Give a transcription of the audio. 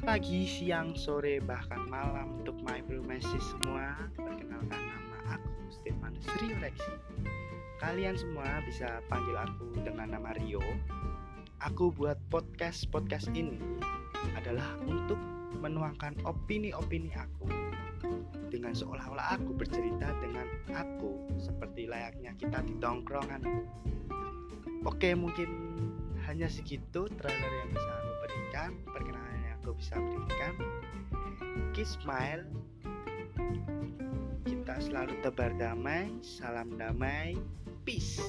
pagi, siang, sore, bahkan malam untuk my Messi semua. Perkenalkan nama aku Stefanus Rio Rexi. Kalian semua bisa panggil aku dengan nama Rio. Aku buat podcast podcast ini adalah untuk menuangkan opini-opini aku dengan seolah-olah aku bercerita dengan aku seperti layaknya kita di tongkrongan. Oke, mungkin hanya segitu trailer yang bisa aku berikan. Bisa berikan kiss smile. Kita selalu tebar damai salam damai peace